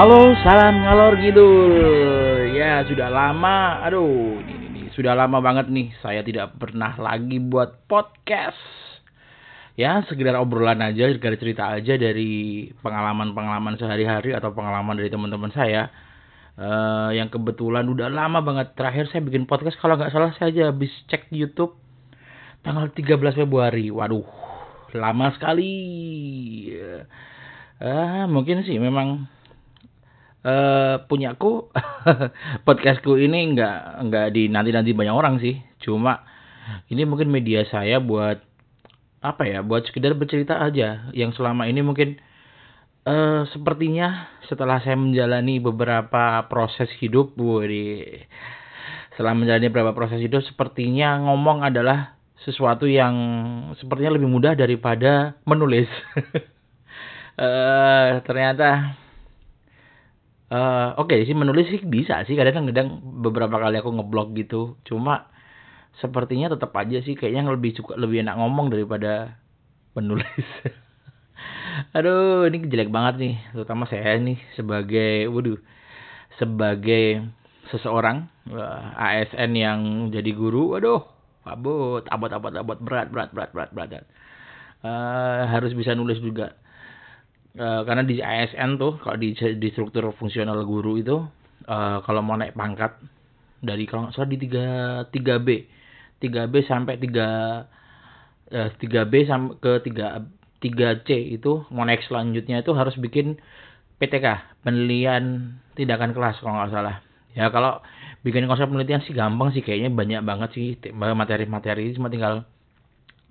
Halo, salam ngalor ngidul. Ya, sudah lama. Aduh, ini, ini, ini sudah lama banget nih saya tidak pernah lagi buat podcast. Ya, sekedar obrolan aja, sekedar cerita aja dari pengalaman-pengalaman sehari-hari atau pengalaman dari teman-teman saya. Uh, yang kebetulan udah lama banget terakhir saya bikin podcast kalau nggak salah saya aja habis cek YouTube tanggal 13 Februari. Waduh, lama sekali. Uh, mungkin sih memang uh, punyaku podcastku ini nggak nggak di nanti nanti banyak orang sih. Cuma ini mungkin media saya buat apa ya buat sekedar bercerita aja yang selama ini mungkin uh, sepertinya setelah saya menjalani beberapa proses hidup di setelah menjalani beberapa proses hidup sepertinya ngomong adalah sesuatu yang sepertinya lebih mudah daripada menulis uh, ternyata uh, oke okay, sih menulis sih bisa sih. Kadang-kadang beberapa kali aku ngeblog gitu. Cuma sepertinya tetap aja sih kayaknya lebih suka lebih enak ngomong daripada menulis. Aduh ini jelek banget nih. Terutama saya nih sebagai waduh sebagai seseorang ASN yang jadi guru waduh abot abot abot abot berat berat berat berat berat. Uh, harus bisa nulis juga uh, karena di ASN tuh kalau di di struktur fungsional guru itu uh, kalau mau naik pangkat dari kalau nggak salah di tiga tiga B. Tiga B sampai tiga tiga B sampai ke tiga tiga C itu mau naik selanjutnya itu harus bikin PTK penelitian tindakan kelas kalau nggak salah. Ya kalau bikin konsep penelitian sih gampang sih kayaknya banyak banget sih materi-materi cuma tinggal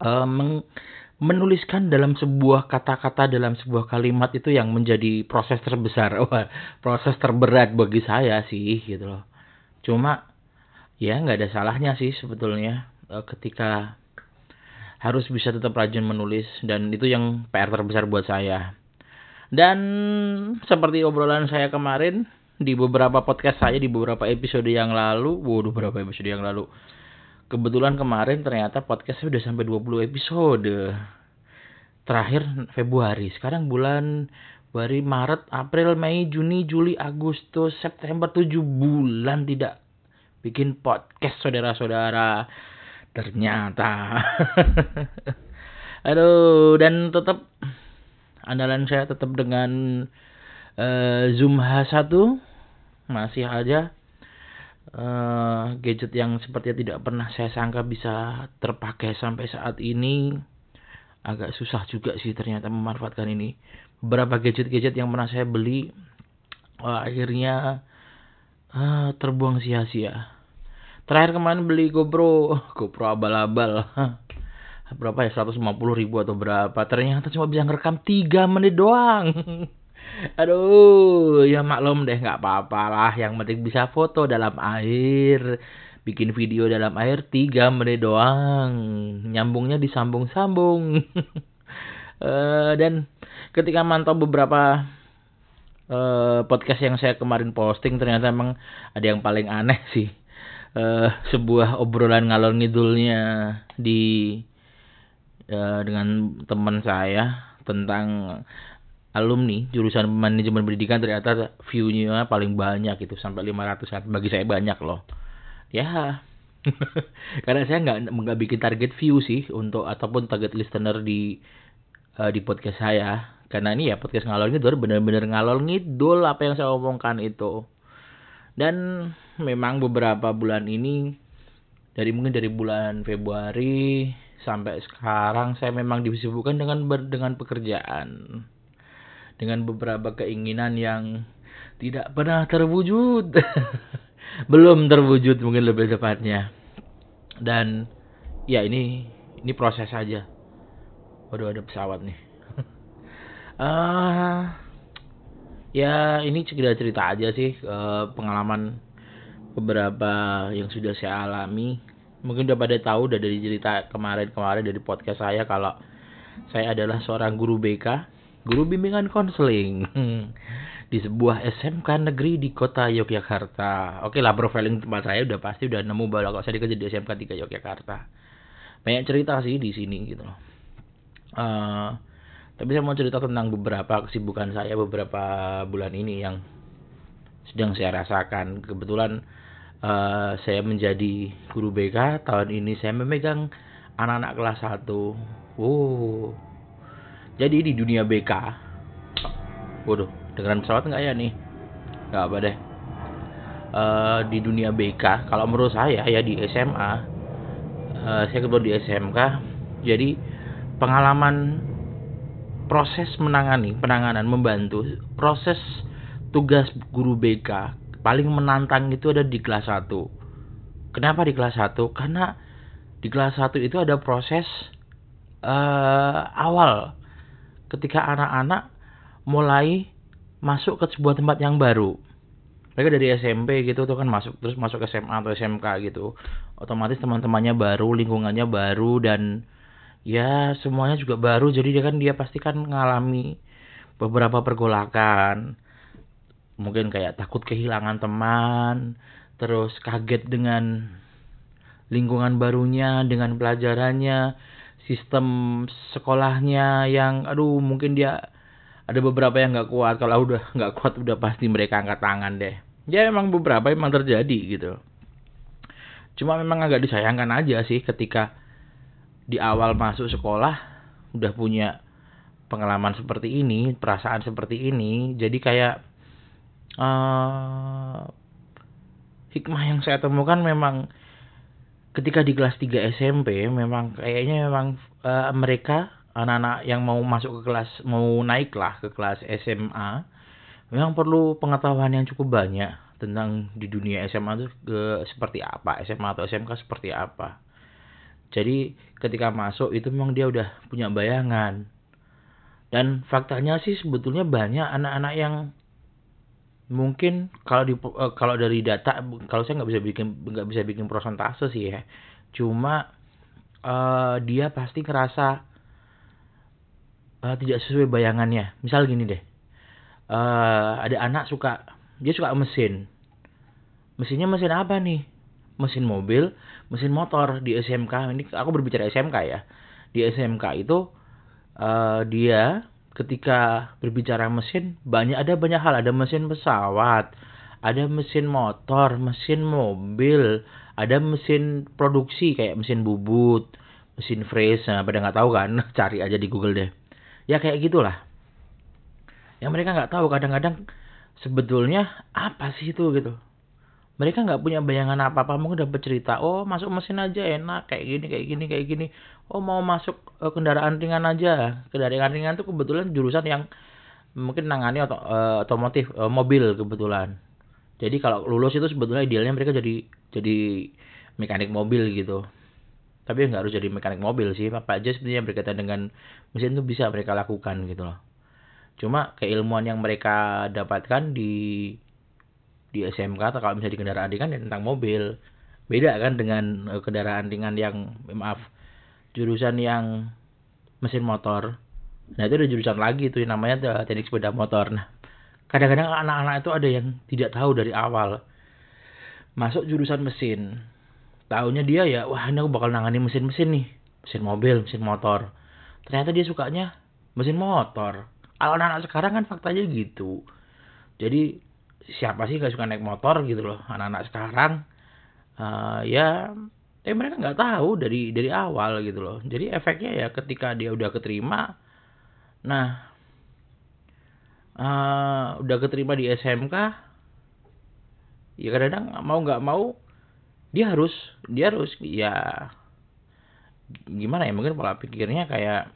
uh, meng menuliskan dalam sebuah kata-kata dalam sebuah kalimat itu yang menjadi proses terbesar. Proses terberat bagi saya sih gitu loh. Cuma ya nggak ada salahnya sih sebetulnya uh, ketika harus bisa tetap rajin menulis dan itu yang PR terbesar buat saya. Dan seperti obrolan saya kemarin di beberapa podcast saya di beberapa episode yang lalu, waduh beberapa episode yang lalu. Kebetulan kemarin ternyata podcast udah sampai 20 episode. Terakhir Februari, sekarang bulan Februari, Maret, April, Mei, Juni, Juli, Agustus, September 7 bulan tidak bikin podcast saudara-saudara. Ternyata. Aduh, dan tetap andalan saya tetap dengan uh, Zoom H1 masih aja uh, gadget yang sepertinya tidak pernah saya sangka bisa terpakai sampai saat ini. Agak susah juga sih ternyata memanfaatkan ini. Beberapa gadget-gadget yang pernah saya beli uh, akhirnya uh, terbuang sia-sia. Terakhir kemarin beli GoPro. GoPro abal-abal. Berapa ya? 150 ribu atau berapa? Ternyata cuma bisa ngerekam 3 menit doang Aduh, ya maklum deh nggak apa-apa lah. Yang penting bisa foto dalam air, bikin video dalam air tiga menit doang. Nyambungnya disambung-sambung. uh, dan ketika mantau beberapa uh, podcast yang saya kemarin posting, ternyata emang ada yang paling aneh sih. Uh, sebuah obrolan ngalor ngidulnya di uh, dengan teman saya tentang alumni jurusan manajemen pendidikan ternyata view-nya paling banyak itu sampai 500 kan bagi saya banyak loh. Ya. Karena saya nggak nggak bikin target view sih untuk ataupun target listener di uh, di podcast saya. Karena ini ya podcast ngalor ngidul benar-benar ngalor ngidul apa yang saya omongkan itu. Dan memang beberapa bulan ini dari mungkin dari bulan Februari sampai sekarang saya memang disibukkan dengan ber, dengan pekerjaan dengan beberapa keinginan yang tidak pernah terwujud. Belum terwujud mungkin lebih tepatnya. Dan ya ini ini proses saja. Waduh ada pesawat nih. uh, ya ini sekedar cerita aja sih uh, pengalaman beberapa yang sudah saya alami. Mungkin udah pada tahu udah dari cerita kemarin-kemarin dari podcast saya kalau saya adalah seorang guru BK guru bimbingan konseling di sebuah SMK negeri di kota Yogyakarta. Oke lah profiling tempat saya udah pasti udah nemu bahwa kalau saya dikerja di SMK 3 Yogyakarta. Banyak cerita sih di sini gitu loh. Uh, tapi saya mau cerita tentang beberapa kesibukan saya beberapa bulan ini yang sedang saya rasakan kebetulan uh, saya menjadi guru BK tahun ini saya memegang anak-anak kelas 1 wow jadi di dunia BK waduh dengeran pesawat nggak ya nih? Nggak apa deh. Uh, di dunia BK kalau menurut saya ya di SMA uh, eh, saya kebetulan di SMK jadi pengalaman proses menangani penanganan membantu proses tugas guru BK paling menantang itu ada di kelas 1 kenapa di kelas 1 karena di kelas 1 itu ada proses uh, awal ketika anak-anak mulai masuk ke sebuah tempat yang baru. Mereka dari SMP gitu tuh kan masuk terus masuk ke SMA atau SMK gitu. Otomatis teman-temannya baru lingkungannya baru dan ya semuanya juga baru. Jadi dia kan dia pasti kan mengalami beberapa pergolakan. Mungkin kayak takut kehilangan teman terus kaget dengan lingkungan barunya dengan pelajarannya sistem sekolahnya yang aduh mungkin dia ada beberapa yang nggak kuat. Kalau udah nggak kuat udah pasti mereka angkat tangan deh. Ya emang beberapa emang terjadi gitu. Cuma memang agak disayangkan aja sih ketika di awal masuk sekolah udah punya pengalaman seperti ini, perasaan seperti ini, jadi kayak uh, hikmah yang saya temukan memang ketika di kelas 3 SMP memang kayaknya memang uh, mereka anak-anak yang mau masuk ke kelas mau naik lah ke kelas SMA memang perlu pengetahuan yang cukup banyak tentang di dunia SMA itu ke seperti apa SMA atau SMK seperti apa jadi ketika masuk itu memang dia udah punya bayangan. Dan faktanya sih sebetulnya banyak anak-anak yang mungkin kalau di uh, kalau dari data kalau saya nggak bisa bikin nggak bisa bikin prosentase sih ya. Cuma uh, dia pasti ngerasa uh, tidak sesuai bayangannya. Misal gini deh. Uh, ada anak suka dia suka mesin. Mesinnya mesin apa nih? Mesin mobil mesin motor di SMK ini aku berbicara SMK ya di SMK itu uh, dia ketika berbicara mesin banyak ada banyak hal. Ada mesin pesawat ada mesin motor mesin mobil ada mesin produksi kayak mesin bubut mesin freeze nah pada nggak tahu kan? Cari aja di Google deh. Ya kayak gitulah. Yang mereka nggak tahu kadang-kadang sebetulnya apa sih itu gitu mereka nggak punya bayangan apa apa mungkin dapat cerita oh masuk mesin aja enak kayak gini kayak gini kayak gini. Oh mau masuk uh, kendaraan ringan aja. Kendaraan ringan itu kebetulan jurusan yang mungkin nangani uh, otomotif uh, mobil kebetulan. Jadi kalau lulus itu sebetulnya idealnya mereka jadi jadi mekanik mobil gitu. Tapi nggak harus jadi mekanik mobil sih apa aja sebenarnya berkaitan dengan mesin itu bisa mereka lakukan gitu loh. Cuma keilmuan yang mereka dapatkan di di SMK atau kalau misalnya di kendaraan ringan ya tentang mobil. Beda kan dengan uh, kendaraan ringan yang maaf jurusan yang mesin motor. Nah itu ada jurusan lagi itu yang namanya teknik sepeda motor. Nah kadang-kadang anak-anak itu ada yang tidak tahu dari awal. Masuk jurusan mesin tahunya dia ya wah ini aku bakal nangani mesin-mesin nih. Mesin mobil mesin motor. Ternyata dia sukanya mesin motor. Kalau anak-anak sekarang kan faktanya gitu. Jadi siapa sih gak suka naik motor gitu loh anak-anak sekarang. Uh, ya eh mereka nggak tahu dari dari awal gitu loh. Jadi efeknya ya ketika dia udah keterima nah uh, udah keterima di SMK ya kadang-kadang mau nggak mau dia harus dia harus ya gimana ya mungkin pola pikirnya kayak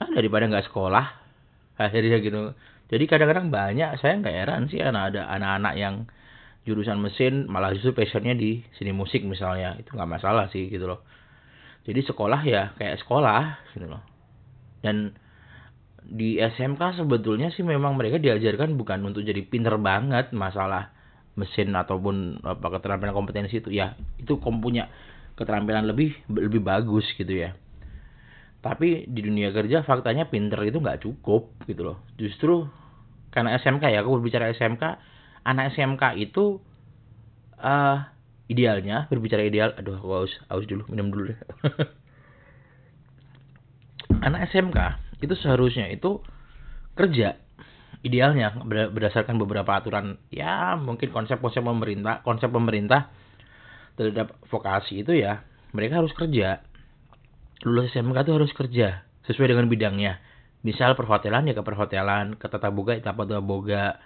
ah daripada nggak sekolah akhirnya gitu jadi kadang-kadang banyak, saya nggak heran sih anak ada anak-anak yang jurusan mesin malah justru passionnya di seni musik misalnya itu nggak masalah sih gitu loh. Jadi sekolah ya kayak sekolah gitu loh. Dan di SMK sebetulnya sih memang mereka diajarkan bukan untuk jadi pinter banget masalah mesin ataupun apa keterampilan kompetensi itu ya itu kamu punya keterampilan lebih lebih bagus gitu ya tapi di dunia kerja faktanya pinter itu nggak cukup gitu loh justru karena SMK ya aku berbicara SMK anak SMK itu uh, idealnya berbicara ideal aduh aku haus haus dulu minum dulu deh. Anak SMK itu seharusnya itu kerja idealnya berdasarkan beberapa aturan. Ya mungkin konsep-konsep pemerintah konsep pemerintah terhadap vokasi itu ya mereka harus kerja. Lulus SMK itu harus kerja sesuai dengan bidangnya misal perhotelan ya ke perhotelan ke tata boga ya tata boga.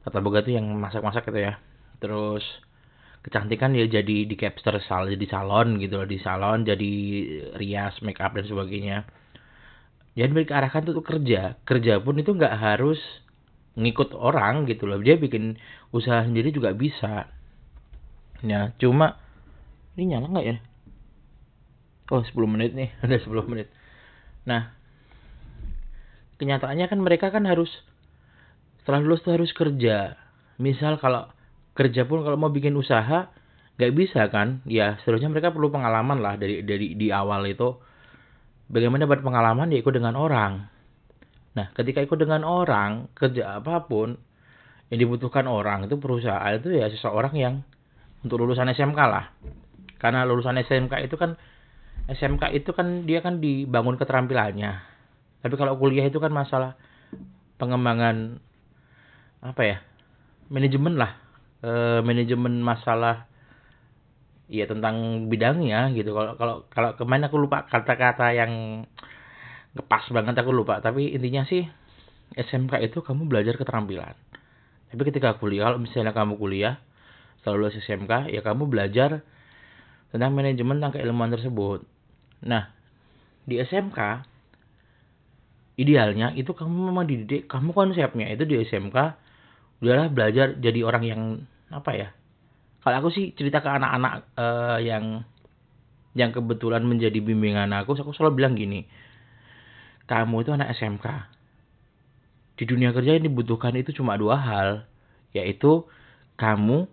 Tata boga itu yang masak-masak gitu ya. Terus kecantikan ya jadi di capster sal jadi salon gitu loh di salon jadi rias make up dan sebagainya. Jadi mereka arahkan tuh kerja. Kerja pun itu nggak harus ngikut orang gitu loh. Dia bikin usaha sendiri juga bisa. Ya cuma ini nyala nggak ya? Oh 10 menit nih ada 10 menit. Nah kenyataannya kan mereka kan harus setelah lulus tuh harus kerja. Misal kalau kerja pun kalau mau bikin usaha nggak bisa kan? Ya seharusnya mereka perlu pengalaman lah dari dari di awal itu. Bagaimana buat pengalaman? Ya ikut dengan orang. Nah, ketika ikut dengan orang, kerja apa pun yang dibutuhkan orang itu perusahaan itu ya seseorang yang untuk lulusan SMK lah. Karena lulusan SMK itu kan SMK itu kan dia kan dibangun keterampilannya. Tapi kalau kuliah itu kan masalah pengembangan apa ya? manajemen lah. E, manajemen masalah ya tentang bidangnya gitu. Kalau kalau kalau ke mana aku lupa kata-kata yang ngepas banget aku lupa tapi intinya sih SMK itu kamu belajar keterampilan tapi ketika kuliah kalau misalnya kamu kuliah selalu lulus SMK ya kamu belajar tentang manajemen tentang keilmuan tersebut nah di SMK idealnya itu kamu memang dididik kamu konsepnya itu di SMK udahlah belajar jadi orang yang apa ya kalau aku sih cerita ke anak-anak uh, yang yang kebetulan menjadi bimbingan aku aku selalu bilang gini kamu itu anak SMK. Di dunia kerja yang dibutuhkan itu cuma dua hal, yaitu kamu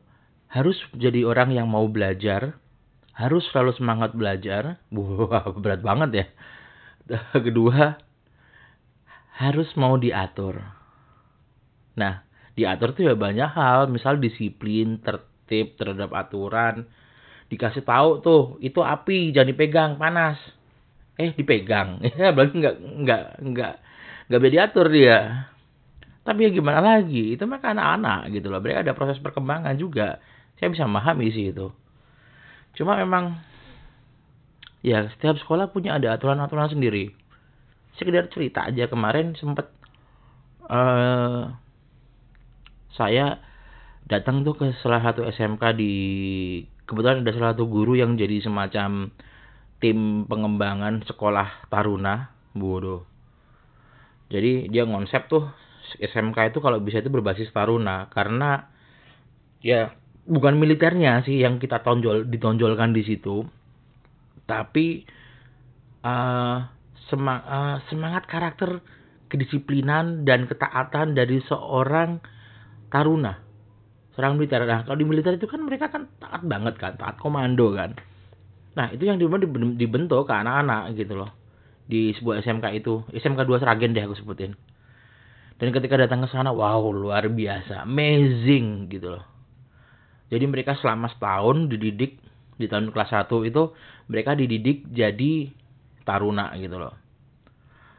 harus jadi orang yang mau belajar, harus selalu semangat belajar. Wah, berat banget ya. Kedua, harus mau diatur. Nah, diatur tuh ya banyak hal, misal disiplin, tertib terhadap aturan. Dikasih tahu tuh, itu api jangan dipegang, panas. Eh dipegang? Ya berarti nggak nggak nggak nggak bisa diatur dia. Tapi ya gimana lagi? Itu mereka anak-anak gitu loh. Mereka ada proses perkembangan juga. Saya bisa memahami sih itu. Cuma memang ya setiap sekolah punya ada aturan-aturan sendiri sekedar cerita aja. Kemarin sempet uh, saya datang tuh ke salah satu SMK di kebetulan ada salah satu guru yang jadi semacam tim pengembangan sekolah taruna bodoh jadi dia konsep tuh SMK itu kalau bisa itu berbasis taruna. Karena ya bukan militernya sih yang kita tonjol ditonjolkan di situ. Tapi uh, uh, semangat karakter kedisiplinan dan ketaatan dari seorang taruna seorang militer nah kalau di militer itu kan mereka kan taat banget kan taat komando kan Nah, itu yang dibentuk ke anak-anak gitu loh. Di sebuah SMK itu. SMK 2 Seragen deh aku sebutin. Dan ketika datang ke sana, wow, luar biasa. Amazing gitu loh. Jadi mereka selama setahun dididik di tahun kelas 1 itu mereka dididik jadi taruna gitu loh.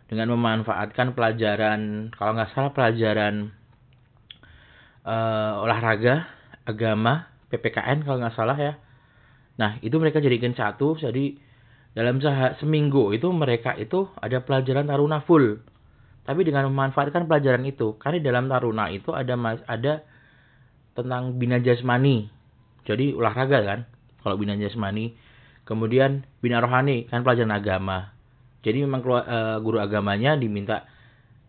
Dengan memanfaatkan pelajaran, kalau nggak salah pelajaran uh, olahraga, agama, PPKN kalau nggak salah ya Nah, itu mereka jadikan satu, jadi dalam seminggu itu mereka itu ada pelajaran taruna full. Tapi dengan memanfaatkan pelajaran itu, karena dalam taruna itu ada ada tentang bina jasmani. Jadi olahraga kan, kalau bina jasmani. Kemudian bina rohani kan pelajaran agama. Jadi memang uh, guru agamanya diminta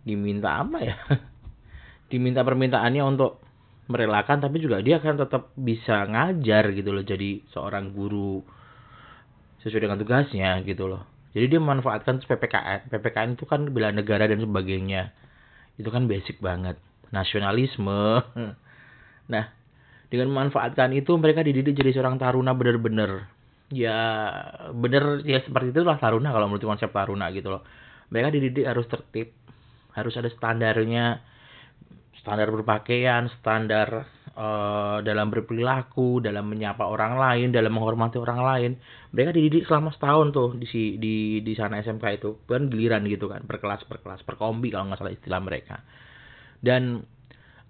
diminta apa ya? diminta permintaannya untuk merelakan tapi juga dia akan tetap bisa ngajar gitu loh jadi seorang guru sesuai dengan tugasnya gitu loh jadi dia memanfaatkan PPKN PPKN itu kan bela negara dan sebagainya itu kan basic banget nasionalisme nah dengan memanfaatkan itu mereka dididik jadi seorang taruna bener-bener ya bener ya seperti itulah taruna kalau menurut konsep taruna gitu loh mereka dididik harus tertib harus ada standarnya standar berpakaian, standar uh, dalam berperilaku, dalam menyapa orang lain, dalam menghormati orang lain. Mereka dididik selama setahun tuh di di di sana SMK itu, kan giliran gitu kan, per kelas per kelas, per kombi kalau nggak salah istilah mereka. dan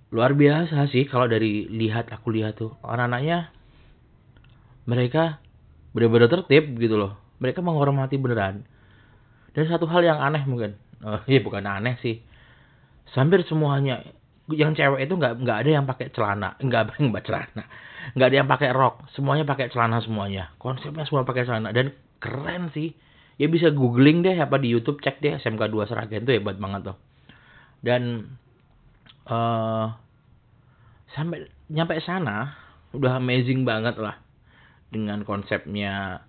luar biasa sih kalau dari lihat aku lihat tuh anak-anaknya mereka benar-benar tertib gitu loh. Mereka menghormati beneran. Dan satu hal yang aneh mungkin. Oh, iya bukan aneh sih. Hampir semuanya yang cewek itu nggak nggak ada yang pakai celana. Nggak nggak celana. Nggak ada yang pakai rok. Semuanya pakai celana semuanya. Konsepnya semua pakai celana. Dan keren sih. Ya bisa googling deh apa di YouTube cek deh SMK 2 Seragen tuh hebat banget tuh. Dan uh, sampai nyampe sana udah amazing banget lah dengan konsepnya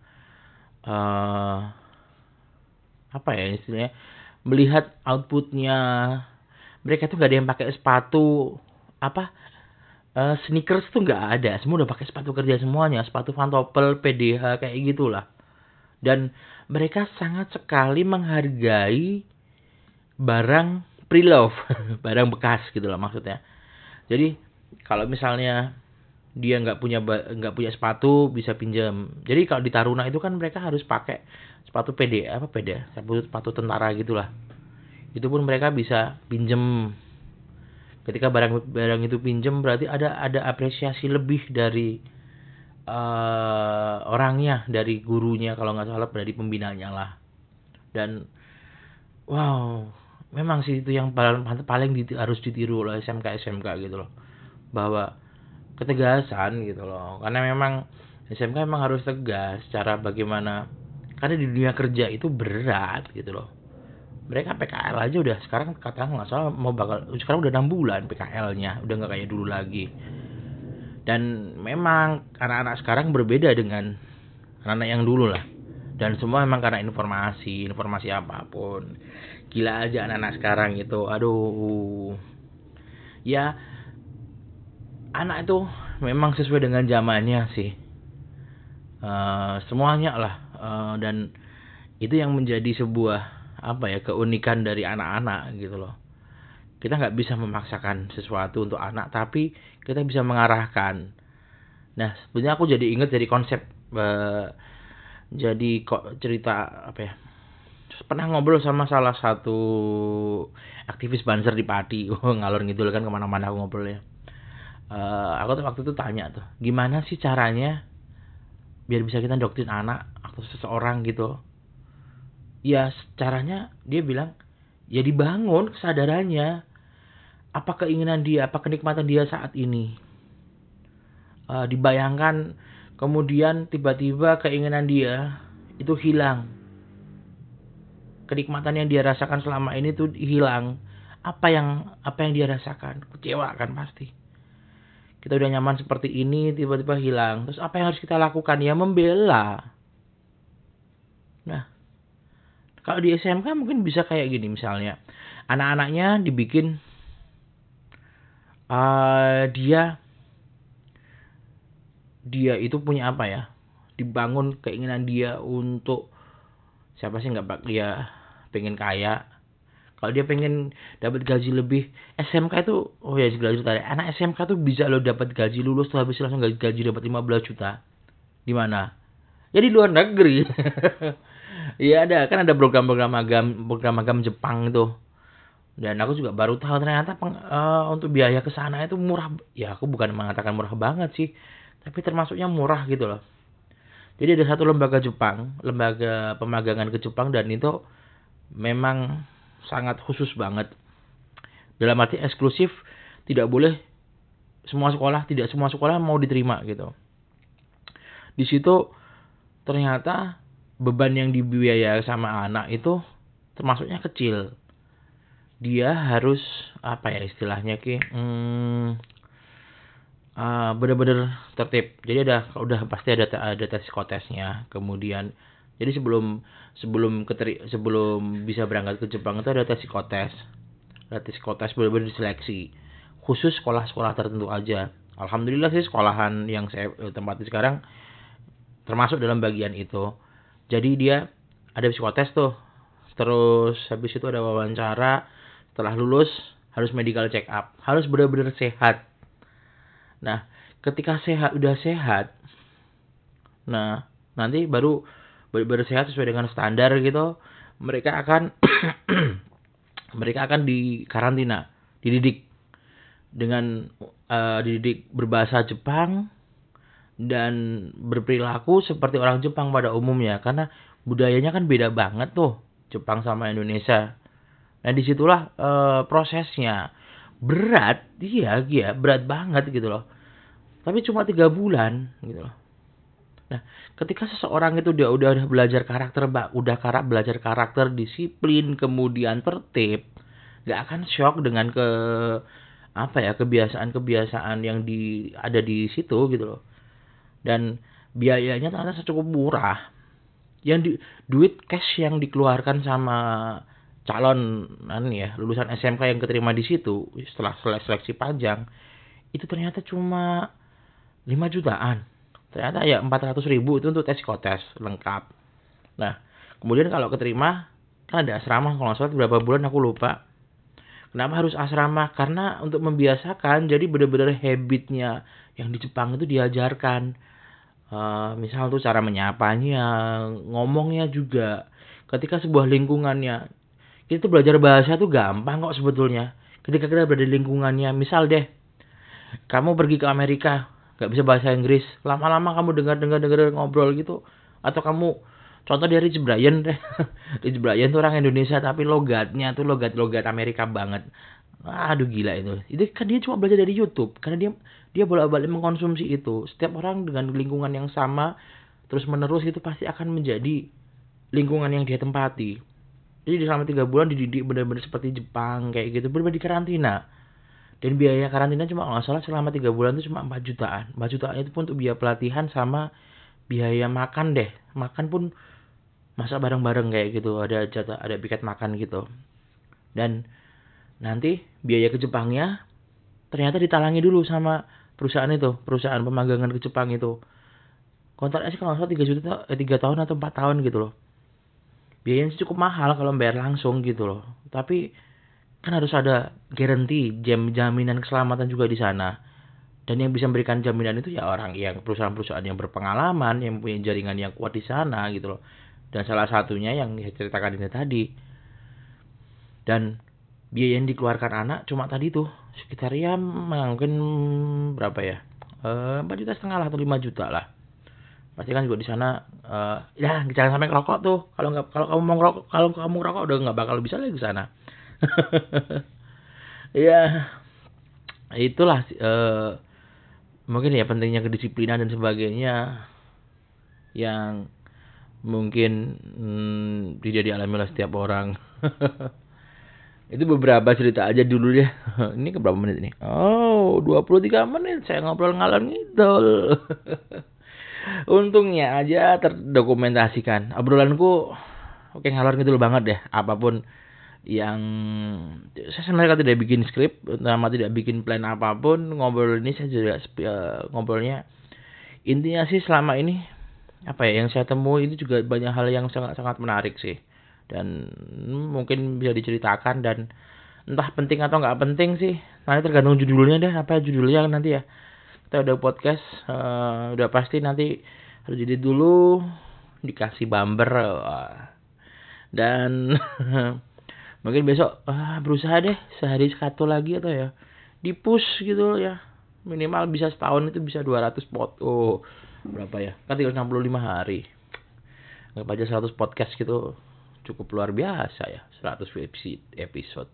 uh, apa ya istilahnya? Melihat outputnya. Mereka tuh gak ada yang pakai sepatu apa uh, sneakers tuh nggak ada. Semua udah pakai sepatu kerja semuanya. Sepatu pantopel PDH kayak gitulah. Dan mereka sangat sekali menghargai barang pre-love barang bekas gitu lah maksudnya. Jadi kalau misalnya dia nggak punya nggak punya sepatu bisa pinjam. Jadi kalau di Taruna itu kan mereka harus pakai sepatu PD apa PD sepatu sepatu tentara gitulah. Itu pun mereka bisa pinjam. Ketika barang barang itu pinjam berarti ada ada apresiasi lebih dari uh, orangnya dari gurunya kalau nggak salah dari pembinanya lah. Dan wow memang sih itu yang paling paling harus ditiru oleh SMK SMK gitu loh. Bahwa ketegasan gitu loh. Karena memang SMK memang harus tegas cara bagaimana karena di dunia kerja itu berat gitu loh. Mereka PKL aja udah sekarang katakan nggak salah mau bakal sekarang udah enam bulan PKL-nya udah nggak kayak dulu lagi. Dan memang anak-anak sekarang berbeda dengan anak-anak yang dulu lah. Dan semua memang karena informasi informasi apa pun. Gila aja anak-anak sekarang itu aduh. Ya anak itu memang sesuai dengan zamannya sih. Uh, semuanya lah. Uh, dan itu yang menjadi sebuah apa ya keunikan dari anak-anak gitu loh. Kita nggak bisa memaksakan sesuatu untuk anak tapi kita bisa mengarahkan. Nah sebenarnya aku jadi inget dari konsep uh, jadi kok cerita apa ya pernah ngobrol sama salah satu aktivis banser di Pati. Oh, ngalor ngidul kan ke mana-mana aku ngobrol ya uh, aku tuh waktu itu tanya tuh gimana sih caranya biar bisa kita doktrin anak atau seseorang gitu? Ya caranya dia bilang ya dibangun kesadarannya. Apa keinginan dia apa kenikmatan dia saat ini? Uh, dibayangkan kemudian tiba-tiba keinginan dia itu hilang. Kenikmatan yang dia rasakan selama ini tuh hilang. Apa yang apa yang dia rasakan? Kecewa kan pasti kita udah nyaman seperti ini tiba-tiba hilang. Terus apa yang harus kita lakukan? Ya membela. Nah kalau di SMK mungkin bisa kayak gini misalnya. Anak-anaknya dibikin uh, dia dia itu punya apa ya? Dibangun keinginan dia untuk siapa sih nggak dia pengen kaya kalau dia pengen dapat gaji lebih SMK itu oh ya segala juta. Anak SMK tuh bisa lo dapat gaji lulus tuh habis langsung gaji, gaji dapat 15 juta. Di mana? Ya di luar negeri. Iya ada. Kan ada program-program agam program agam Jepang itu. Dan aku juga baru tahu ternyata peng, uh, untuk biaya ke sana itu murah. Ya aku bukan mengatakan murah banget sih. Tapi termasuknya murah gitu loh. Jadi ada satu lembaga Jepang lembaga pemagangan ke Jepang dan itu memang sangat khusus banget. Dalam arti eksklusif tidak boleh semua sekolah, tidak semua sekolah mau diterima gitu. Di situ ternyata beban yang dibiayai sama anak itu termasuknya kecil. Dia harus apa ya istilahnya ki, hmm, uh, benar-benar tertib. Jadi ada udah pasti ada ada tes psikotesnya, kemudian jadi sebelum sebelum keteri, sebelum bisa berangkat ke Jepang itu ada tes psikotes. Ada tes psikotes benar-benar diseleksi. Khusus sekolah-sekolah tertentu aja. Alhamdulillah sih sekolahan yang saya tempati sekarang termasuk dalam bagian itu. Jadi dia ada psikotes tuh. Terus habis itu ada wawancara. Setelah lulus harus medical check up. Harus benar-benar sehat. Nah, ketika sehat udah sehat, nah nanti baru bersehat sesuai dengan standar gitu mereka akan mereka akan di karantina dididik dengan uh, dididik berbahasa Jepang dan berperilaku seperti orang Jepang pada umumnya karena budayanya kan beda banget tuh Jepang sama Indonesia. Nah di situlah uh, prosesnya berat, iya, iya berat banget gitu loh. Tapi cuma tiga bulan gitu loh. Nah, ketika seseorang itu dia udah belajar karakter, mbak, udah karak belajar karakter, disiplin, kemudian tertib, nggak akan shock dengan ke apa ya kebiasaan-kebiasaan yang di ada di situ gitu loh. Dan biayanya ternyata cukup murah. Yang di, duit cash yang dikeluarkan sama calon ya lulusan SMK yang keterima di situ setelah seleksi panjang itu ternyata cuma 5 jutaan ternyata ya 400 ribu itu untuk tes psikotes lengkap. Nah kemudian kalau keterima kan ada asrama kalau salah berapa bulan aku lupa. Kenapa harus asrama? Karena untuk membiasakan jadi benar-benar habitnya yang di Jepang itu diajarkan. Uh, misal tuh cara menyapanya ngomongnya juga. Ketika sebuah lingkungannya kita tuh belajar bahasa tuh gampang kok sebetulnya. Ketika kita berada di lingkungannya misal deh kamu pergi ke Amerika nggak bisa bahasa Inggris. Lama-lama kamu dengar-dengar dengar ngobrol gitu. Atau kamu contoh dari Rich Brian deh. Rich Brian tuh orang Indonesia tapi logatnya tuh logat logat Amerika banget. Aduh gila itu. Itu kan dia cuma belajar dari YouTube. Karena dia dia bolak-balik mengkonsumsi itu. Setiap orang dengan lingkungan yang sama terus menerus itu pasti akan menjadi lingkungan yang dia tempati. Jadi selama tiga bulan dididik benar-benar seperti Jepang kayak gitu. Benar di karantina dan biaya karantina cuma nggak salah selama tiga bulan itu cuma 4 jutaan. 4 jutaan itu pun untuk biaya pelatihan sama biaya makan deh. Makan pun masa bareng-bareng kayak gitu ada jatah ada piket makan gitu. Dan nanti biaya ke Jepangnya ternyata ditalangi dulu sama perusahaan itu perusahaan pemagangan ke Jepang itu. Kontraknya sih kalau nggak salah tiga juta eh, tiga tahun atau empat tahun gitu loh. Biayanya cukup mahal kalau bayar langsung gitu loh. Tapi kan harus ada garansi jam jaminan keselamatan juga di sana. Dan yang bisa memberikan jaminan itu ya orang yang perusahaan-perusahaan yang berpengalaman yang punya jaringan yang kuat di sana gitu loh. Dan salah satunya yang saya ceritakan ini tadi. Dan biaya yang dikeluarkan anak cuma tadi tuh sekitar ya mungkin berapa ya? Eh, empat juta setengah lah atau lima juta lah. Pasti kan juga di sana uh, ya jangan sampai ngerokok tuh. Kalau nggak kalau kamu mau ngerokok kalau kamu ngerokok udah nggak bakal bisa lagi ke sana ya itulah uh, mungkin ya pentingnya kedisiplinan dan sebagainya yang mungkin hmm, tidak dialami oleh setiap orang. itu beberapa cerita aja dulu ya. ini ke berapa menit ini? Oh, 23 menit saya ngobrol ngalor ngidol. Untungnya aja terdokumentasikan. Obrolanku oke ngalor ngidol banget deh. Apa pun yang saya sebenarnya tidak bikin skrip sama tidak bikin plan apa pun ngobrol ini saya juga uh, ngobrolnya. Intinya sih selama ini apa ya yang saya temui itu juga banyak hal yang sangat sangat menarik sih. Dan mungkin bisa diceritakan dan entah penting atau nggak penting sih. Nanti tergantung judulnya deh apa judulnya nanti ya. Kita udah podcast uh, udah pasti nanti harus jadi dulu dikasih bumper uh, dan mungkin besok ah berusaha deh sehari satu lagi atau ya di push gitu ya. Minimal bisa setahun itu bisa 200 pot oh berapa ya? Kan tinggal 65 hari. Nggak aja 100 podcast gitu cukup luar biasa ya 100 episode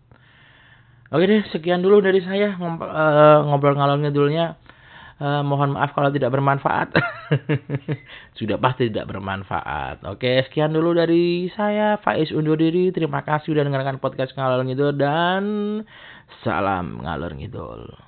oke deh sekian dulu dari saya ngobrol, uh, ngobrol ngalor ngidulnya Uh, mohon maaf kalau tidak bermanfaat. Sudah pasti tidak bermanfaat. Oke, sekian dulu dari saya Faiz undur diri. Terima kasih sudah dengarkan podcast ngalor ngidul dan salam ngalor ngidul.